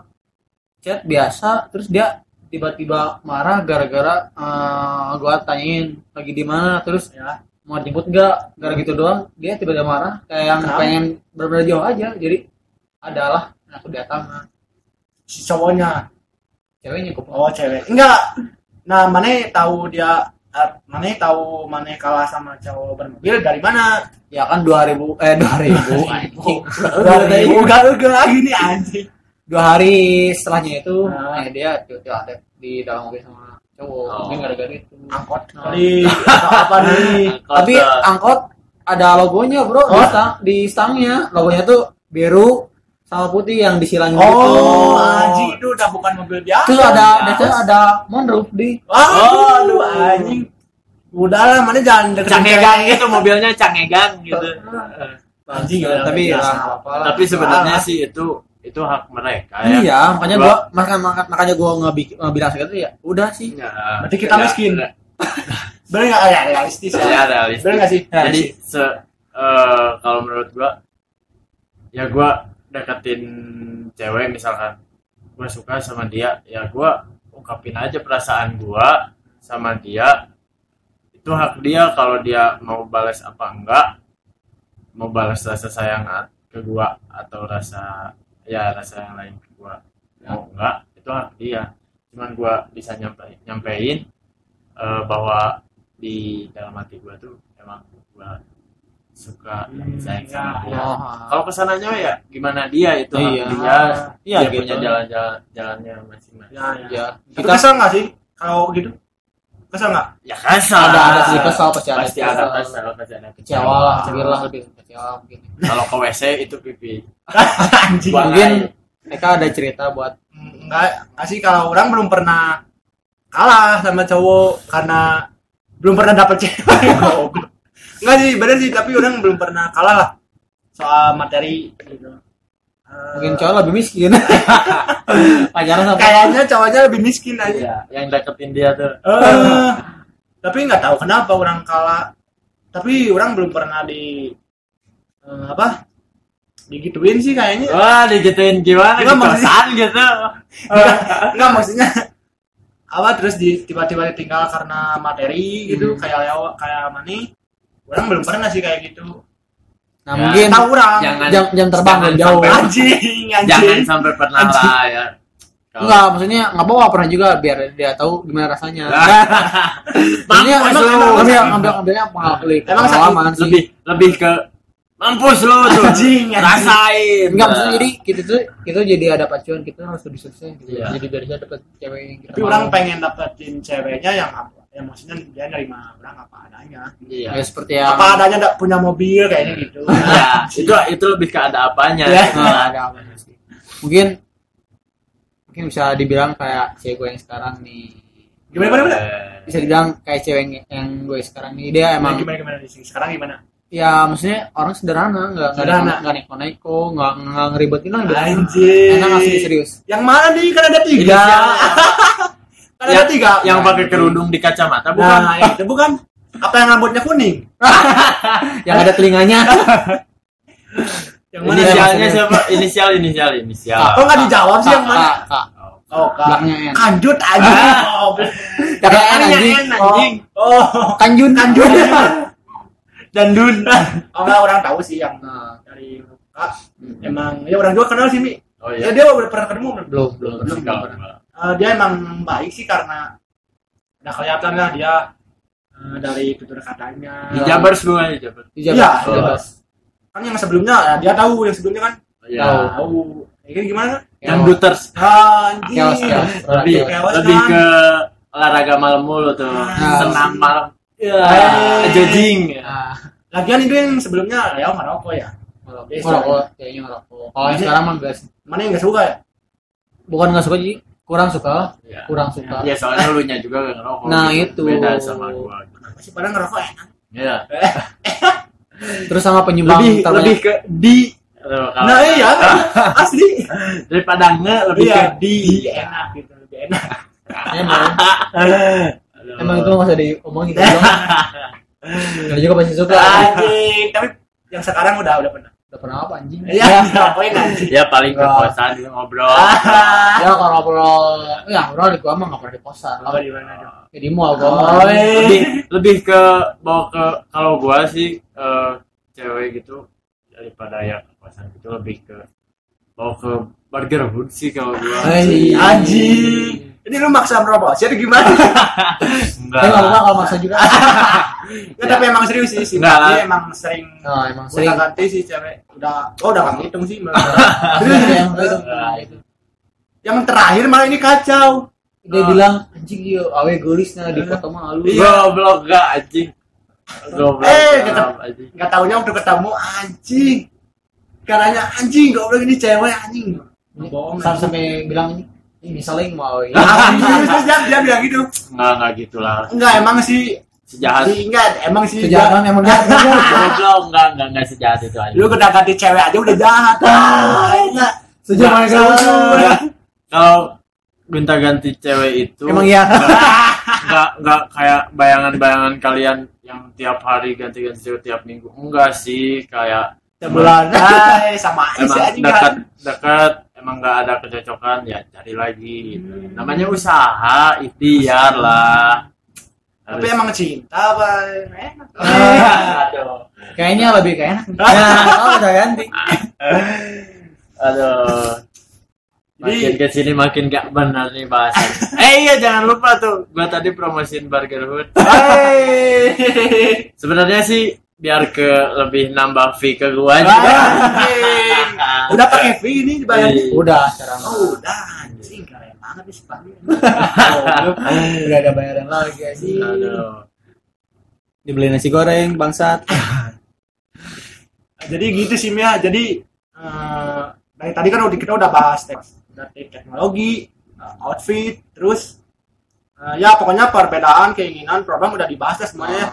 chat biasa terus dia tiba-tiba marah gara-gara eh, gua tanyain lagi di mana? Terus ya mau jemput enggak gara gitu doang. Dia tiba-tiba marah kayak yang Kenapa? pengen berbeda jauh aja. Jadi adalah aku datang. Nah, si cowoknya. Ceweknya kok. Oh cewek. Enggak nah mana tahu dia eh, mana tahu mana kalah sama cowok bermobil dari mana? Ya kan 2000 eh 2000 [laughs] anjing. dari enggak enggak gini anjing. Dua hari setelahnya itu Nah. eh dia tiba-tiba ada di dalam mobil sama cowok. Oh. mungkin gara-gara itu. Angkot. Nah. kali atau apa nih? Tapi angkot ada logonya bro di, Oh. stang, di stangnya. Logonya tuh biru sama putih yang disilangin oh gitu. Anjing itu udah bukan mobil biasa. Terus ada Ya. terus ada moonroof di oh aduh anjing udah lah mana jangan deketin cangegang gitu. mobilnya cangegang gitu. Anjing Ya, tapi ya tapi sebenarnya sih itu itu hak mereka ya iya makanya Gua- makanya makanya, makanya gua nggak bilang segitu ya udah sih. Ya, Berarti kita ya, miskin. ya, [laughs] bener nggak? Ya realistis. Ya, ya realistis. Bener nggak sih? Jadi se eh, kalau menurut gua ya gua deketin cewek misalkan gua suka sama dia ya gua ungkapin aja perasaan gua sama dia. Itu hak dia kalau dia mau balas apa enggak mau balas rasa sayang ke gua atau rasa ya rasa yang lain gua mau enggak itu hak dia cuman gua bisa nyampe nyampein eh, bahwa di dalam hati gua tuh emang gua suka dan sayang sama dia. Oh, kalau ke sananya ya gimana dia itu Iya. dia Iya, dia gitu. punya jalan-jalan jalannya masing-masing. Ya, ya. ya kita kesel nggak sih kalau gitu kesel nggak? Ya kesal ada ada sih kesal pasti ada pasti ada kesal. kesal pasti ada. Kecewa lah sedih lah lebih kecewa mungkin kalau ke WC itu pipi. [laughs] Anjing. Mungkin mereka ada cerita buat enggak nggak sih kalau orang belum pernah kalah sama cowok karena belum pernah dapet cewek. [laughs] Enggak sih bener sih tapi orang belum pernah kalah lah soal materi gitu mungkin cowok lebih miskin. [laughs] Pacaran sama kayaknya cowoknya lebih miskin aja. Iya, yang deketin dia tuh. Eh, tapi nggak tahu kenapa orang kalah tapi orang belum pernah di eh, apa? Digituin sih kayaknya. Wah digituin gimana di Enggak, maksudnya- gitu. [laughs] Enggak, enggak maksudnya apa terus di tiba-tiba ditinggal karena materi gitu Hmm. kayak kayak mani. Orang belum pernah sih kayak gitu nah Ya, mungkin tahu orang. Jangan jam jam terbang jangan jauh. sampai- [laughs] anjing jangan anjing sampai pernah Anjing. lah ya. Kalau- enggak maksudnya nggak bawa pernah juga biar dia tahu gimana rasanya. [laughs] Maksudnya emang lu. ambil ambil ambilnya pengalaman Emang pengalaman sih. Lebih lebih ke mampus lu tuh. Anjing, rasain. Enggak maksudnya jadi kita tuh kita jadi ada pacuan kita harus lebih sukses gitu. Iya. jadi biar dia dapat cewek yang kita tapi orang pengen dapetin ceweknya yang apa yang maksudnya dia nerima orang apa adanya. Iya. Ya seperti yang apa adanya nggak punya mobil kayaknya gitu. Iya, [laughs] itu itu lebih ke ada apanya. Iya. Nah, [laughs] ada apa sih. Mungkin mungkin bisa dibilang kayak cewek gue yang sekarang nih. Gimana gimana gimana? Bisa dibilang kayak cewek yang, yang gue sekarang nih. Dia emang gimana gimana? Di sini sekarang gimana? Ya maksudnya orang sederhana nggak nggak Sederhana. nggak neko neko nggak nggak ngeribetin lah hidup. anjing enak asli serius. Yang mana nih? Kan ada tiga. [laughs] kan ada Yang- tiga. yang pakai kerudung di kacamata bukan? nah itu bukan. Apa yang rambutnya kuning? [laughs] Yang ada telinganya. [laughs] Yang mana inisialnya siapa? Inisial inisial inisial. Oh nggak dijawab sih yang Kak, mana? kak, kak. oh kak. Belakangnya N. kanjut aja. Oh Kakak N, Belakangnya anjing. N, anjing. oh. Kanjun. Kanjut [laughs] dan dun. Oh nggak orang tahu sih yang Nah, dari muka. Emang ya orang juga kenal sih mi. Oh ya iya dia udah pernah ketemu belum belum. Belum belum Eh, dia emang baik sih karena udah kelihatan lah dia eh, dari tutur katanya Di Jabar semua di Jabar. Di Jabar. Iya. Kan yang sebelumnya ya, dia tahu yang sebelumnya kan Iya. tahu ini kan gimana Yang Duters anjing Chaos, chaos. lebih lebih kan? ke olahraga malam mulu tuh. Ah. Senam malam. Iya. Ah, jogging. Nah, lagian itu yang sebelumnya ya ngerokok ya Biasa. ngerokok, kayaknya ngerokok. Kalau yang sekarang mah enggak sih. mana yang nggak suka ya Bukan enggak suka jadi kurang suka, Iya. kurang suka. Ya soalnya lu nya juga gak ngerokok. Nah, gitu. itu. Beda sama gua. kenapa sih pada ngerokok enak Iya. [laughs] Terus sama penyumbang Lebih terbanyak. lebih ke di. Kalau- nah iya [laughs] asli daripada nge lebih Iya. ke di. Iya, enak gitu lebih enak Emang, Aduh. emang itu nggak usah diomongin. [laughs] Gak juga pasti suka. anjing tapi yang sekarang udah udah pernah Udah pernah apa anjing? iya ngapain anjing Ya paling ke Enggak. kosan gitu, ngobrol. [laughs] Ya kalau ngobrol, ya ngobrol di gua mah nggak pernah di kosan. apa di mana dong Ya di mall gua Oh, mah. iya. lebih lebih ke bawa ke kalau gua sih eh, cewek gitu daripada ya ke kosan gitu lebih ke bawa ke burger hood sih kalau gua anjing ini lu maksa merokok sih atau gimana [laughs] enggak Tapi nggak apa-apa kalau maksa juga. [laughs] ya, tapi emang serius sih sih Enggak lah. emang sering Nah, emang sering sering. ganti sih cewek udah oh udah nggak ngitung sih malah. [laughs] Serius ya, gitu. Nah, itu. yang terakhir malah ini kacau Dia bilang anjing dia awe gelis nah di foto mah lu. Iya. goblok gak anjing goblok Eh, gak, tetep- anjing nggak taunya waktu ketemu anjing katanya anjing goblok ini cewek anjing bohong Sampai bilang ini ini saling mau. ya. Terus dia, dia bilang gitu. Enggak enggak gitulah enggak emang sih sejahat. si enggak emang sih Kejahatan emang jahat. [laughs] goblok enggak enggak enggak sejahat itu aja. Lu udah ganti cewek aja udah jahat. Ah, enggak Sejauh mana Enggak, kamu? enggak. kalau gonta ganti cewek itu Emang iya. [laughs] nggak nggak kayak bayangan-bayangan kalian yang tiap hari ganti-ganti cewek tiap minggu. Enggak sih kayak sebulan sama aja anjing dekat kan dekat emang nggak ada kecocokan ya cari lagi gitu. Hmm. namanya usaha ikhtiar lah tapi emang cinta apa enak aduh Kayaknya lebih kayak enak. [laughs] Ya, oh, udah ganti. [laughs] aduh makin Jadi- ke sini makin gak benar nih bahasan [laughs] eh iya jangan lupa tuh gua tadi promosiin Burger Hood sebenarnya sih biar ke lebih nambah fee ke gua aja Anjing. udah pakai fee ini dibayar Iya. Udah sekarang. oh udah anjing keren banget nih Pandu. [laughs] Udah ada bayaran lagi sih. aduh Dibeli nasi goreng bangsat. [laughs] jadi gitu sih Mia jadi eh, dari tadi kan udah kita udah bahas teknologi eh, outfit terus eh, ya pokoknya perbedaan keinginan program udah dibahas lah semuanya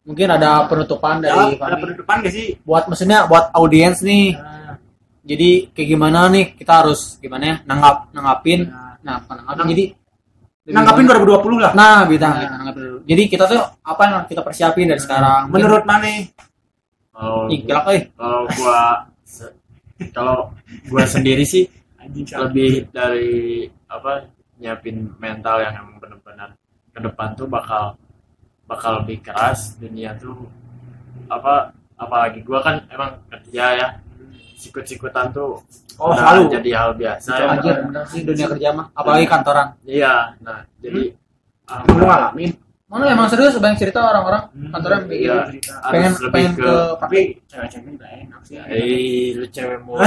Mungkin ada penutupan ya, dari ada penutupan gak sih buat maksudnya buat audiens nih. Eh, Jadi kayak gimana nih kita harus gimana ya nanggap nanggapin. Nah. Nah, apa nanggapin jadi nanggapin 2020 lah Nah, bidang Nah. kita nanggapin dulu. Jadi kita tuh apa yang kita persiapin dari sekarang? Mungkin- menurut mana kalau Ih, eh. kalau gua kalau gua sendiri sih lebih dari apa nyiapin mental yang emang benar-benar ke depan tuh bakal bakal lebih keras dunia tuh apa apalagi gua kan emang kerja ya sikut-sikutan tuh oh udah selalu jadi hal biasa Itu ya. Bener sih dunia kerja mah, apalagi kantoran. iya nah jadi ah, lu ngalamin Mana emang serius banyak cerita orang-orang Hmm. kantoran kayak Iya. harus Pengen lebih pengen ke, ke tapi cewek-cewek juga enak sih eh lu cewek mulu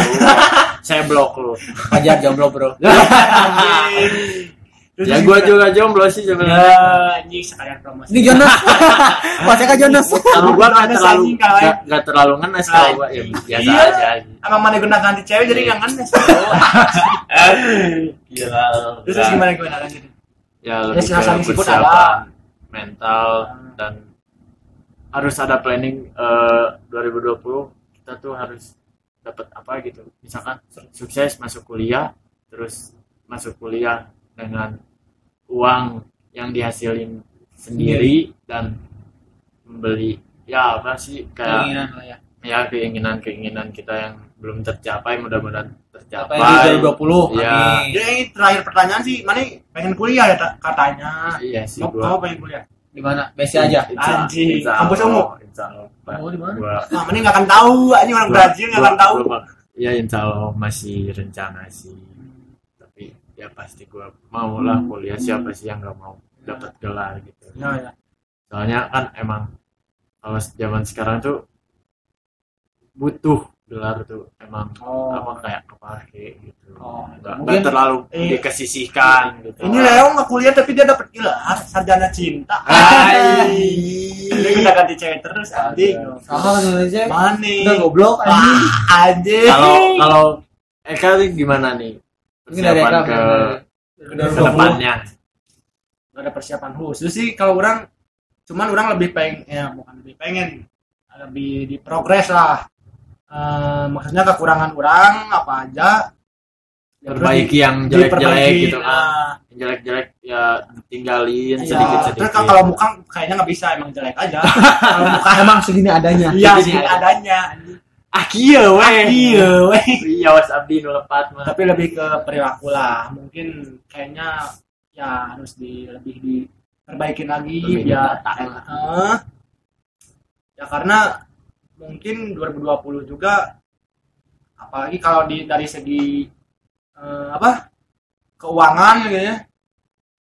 [laughs] saya blok lu Pajar jomblo, Bro. [laughs] [laughs] Terus ya sih gua juga- jomblo sih ya sebenarnya anjing sekalian promosi Ini Jonas. [laughs] Masih kan Jonas. kalau gua nggak Ada terlalu anjing, kawan. nggak nggak terlalu ngenes kalau gua ya biasa Iya. aja emang mana guna ganti cewek jadi nggak ngenes [laughs] Iya. terus gimana gimana lanjutin Ya lebih Ya, ke sibuk persiapan ada. mental dan harus ada planning eh, 2020 kita tuh harus dapat apa gitu. Misalkan sukses masuk kuliah, terus masuk kuliah dengan uang yang dihasilin sendiri dan membeli ya apa sih kayak Keinginan lah ya. ya keinginan-keinginan kita yang belum tercapai mudah-mudahan Apa tercapai. yang di 2020? Iya. Amin. jadi ini terakhir pertanyaan sih mana pengen kuliah ya ta- katanya Iya sih mau gua. kamu pengen kuliah Di mana? Besi aja. Anjing. Kampus ungu? insya Allah. Oh, di mana? Gua- nah mana nggak akan tahu anjing orang gua- Brazil nggak akan tahu gua- ya insya Allah masih rencana sih ya pasti gua mau lah kuliah siapa sih yang nggak mau dapat gelar gitu ya ya soalnya kan emang kalau zaman sekarang tuh butuh gelar tuh emang Oh. apa kayak kepake gitu Oh, nggak, mungkin- nggak terlalu Eh. dikesisihkan gitu Ini Leo nggak kuliah tapi dia dapat gelar sarjana cinta. Hai. Dia udah ganti cewek terus anjing. sama Indonesia Mana? udah goblok anjing Ah, anjing. kalau kalau Eka ini gimana nih ini persiapan ke Udah ke depannya. Gak ada persiapan khusus sih kalau orang cuman orang lebih pengen ya bukan lebih pengen lebih di progres lah. Eh, maksudnya kekurangan orang apa aja. Ya perbaiki di- yang jelek-jelek gitu kan. Nah, yang jelek-jelek ya tinggalin iya. sedikit-sedikit. terus kalau- muka kayaknya nggak bisa emang jelek aja. [laughs] Kalau muka emang segini adanya. Iya segini segini ada. adanya kieu weh. Iya weh. Iya was abdi nu lepat mah. Tapi lebih ke perilaku lah. Mungkin kayaknya ya harus di lebih diperbaikin lagi Lebih biar ditata. Eh, ya karena mungkin 2020 juga apalagi kalau di dari segi eh, apa keuangan gitu ya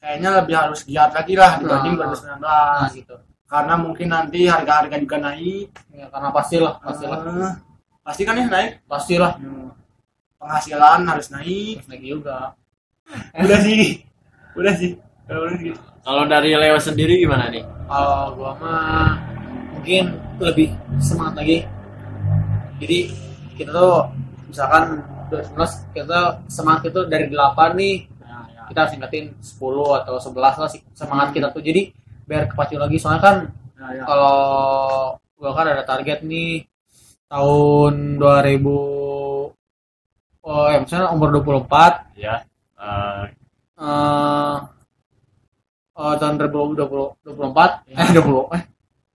kayaknya lebih harus giat lagi lah dibanding Nah. 2019 nah gitu. Karena mungkin nanti harga-harga juga naik. Ya, karena pastilah pastilah. Eh, pasti kan ya naik? Pastilah. Hmm. penghasilan harus naik. Terus lagi juga. Udah sih. Udah sih. Gitu. kalau dari Leo sendiri gimana nih? Kalau gua mah mungkin lebih semangat lagi. Jadi kita tuh misalkan 2019 kita semangat itu dari 8 nih. Ya, ya. kita harus tingkatin 10 atau 11 lah sih semangat kita tuh. Jadi biar kepacu lagi. Soalnya kan Ya, ya. kalau gua kan ada target nih tahun 2000 oh ya misalnya umur 24 ya eh, eh eh, tahun 2020 24 eh 20 eh.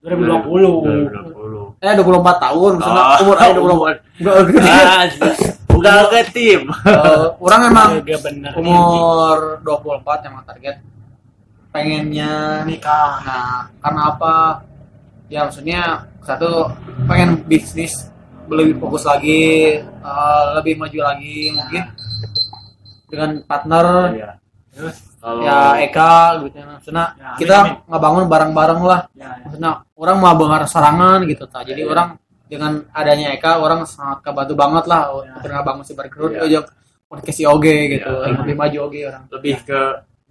2020 2020 eh 24 tahun misalnya Oh, umur aja 20 enggak gede ah, bukan ke tim. Eh, orang emang dia bener. umur 24 emang target. Pengennya nikah. Nah karena apa ya maksudnya satu pengen bisnis lebih fokus lagi eh, lebih maju lagi mungkin dengan partner Iya. terus kalau ya Eka gitu ya maksudnya Ya, amin, kita amin. ngebangun bareng-bareng lah ya, ya. maksudnya orang mau bangun serangan gitu ta jadi Iya. orang dengan adanya Eka orang sangat kebantu banget lah Ya. pernah bangun si Barkerud Iya. aja podcast oge gitu Iya. lebih maju oge orang lebih ke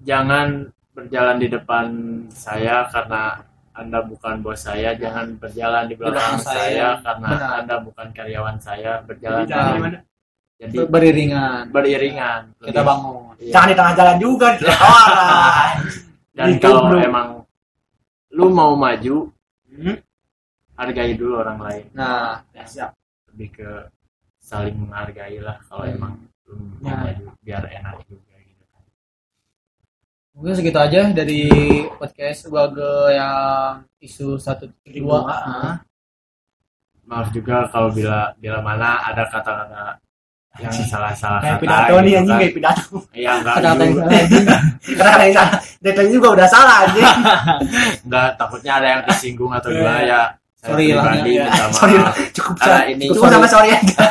jangan berjalan di depan saya karena anda bukan bos saya jangan berjalan di belakang belakang saya. saya karena Benar. anda bukan karyawan saya berjalan di- gimana? jadi beriringan beriringan kita Lebih- bangun iya. jangan di tengah jalan juga di trotoar [laughs] dan Itu, kalau bro. emang lu mau maju Hmm, hargai dulu orang lain nah ya, siap lebih ke saling menghargai lah kalau Hmm. emang lu mau Ya. maju biar enak juga mungkin segitu aja dari podcast gua ke yang isu satu Kedua, dua ah. maaf juga kalau bila bila mana ada kata-kata yang [laughs] salah-salah kayak kata pidato nih gitu anjing kan. kayak pidato Iya enggak kata-kata yang salah anjing. karena yang salah datanya juga udah salah anjing [laughs] enggak takutnya ada yang tersinggung atau gimana ya Sorry lah, ya. sorry cukup Karena ini- cukup sama [laughs] sorry aja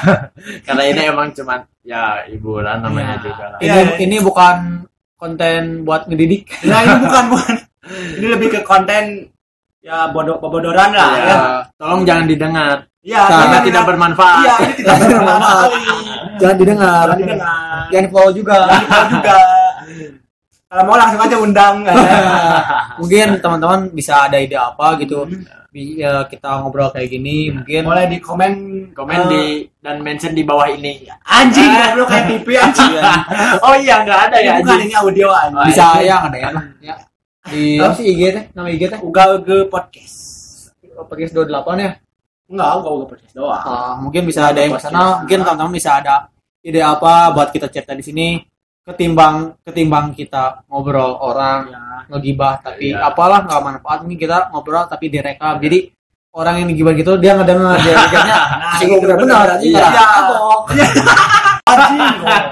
karena ini emang cuman ya hiburan namanya Iya. juga lah ini Iya. ini bukan konten buat ngedidik. [laughs] Nah ini bukan bukan [laughs] ini lebih ke konten ya bodoh bobodoran lah Ya, ya. Tolong jangan didengar. Ya karena jangan tidak bermanfaat. Iya ini tidak [laughs] bermanfaat. Jangan didengar. Jangan didengar. Jangan follow juga. Kita juga kalau mau langsung aja undang. [laughs] Mungkin teman-teman bisa ada ide apa gitu. Bi- ya, kita ngobrol kayak gini mungkin boleh di komen. Komen eh, di dan mention di bawah ini. Anjing goblok kayak TV anjing. [laughs] Oh iya nggak ada ya ini bukan anjing. ini audio anjing. Bisa ya ada ya. Ya. Di apa sih IG teh? Nama IG teh? Uga uga podcast podcast 28 ya? Enggak uga uga podcast doang. Ah, mungkin bisa ada yang ke sana. mungkin teman-teman bisa ada ide apa buat kita cerita di sini ketimbang ketimbang kita ngobrol orang ya ngegibah tapi Iya. apalah nggak manfaat. Ini kita ngobrol tapi direkam. Jadi orang yang ngegibah gitu dia ngedenger dia pikirnya [laughs] nah sih benar benar anjing Iya. abok. anjing Nggak.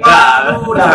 Wah, lu udah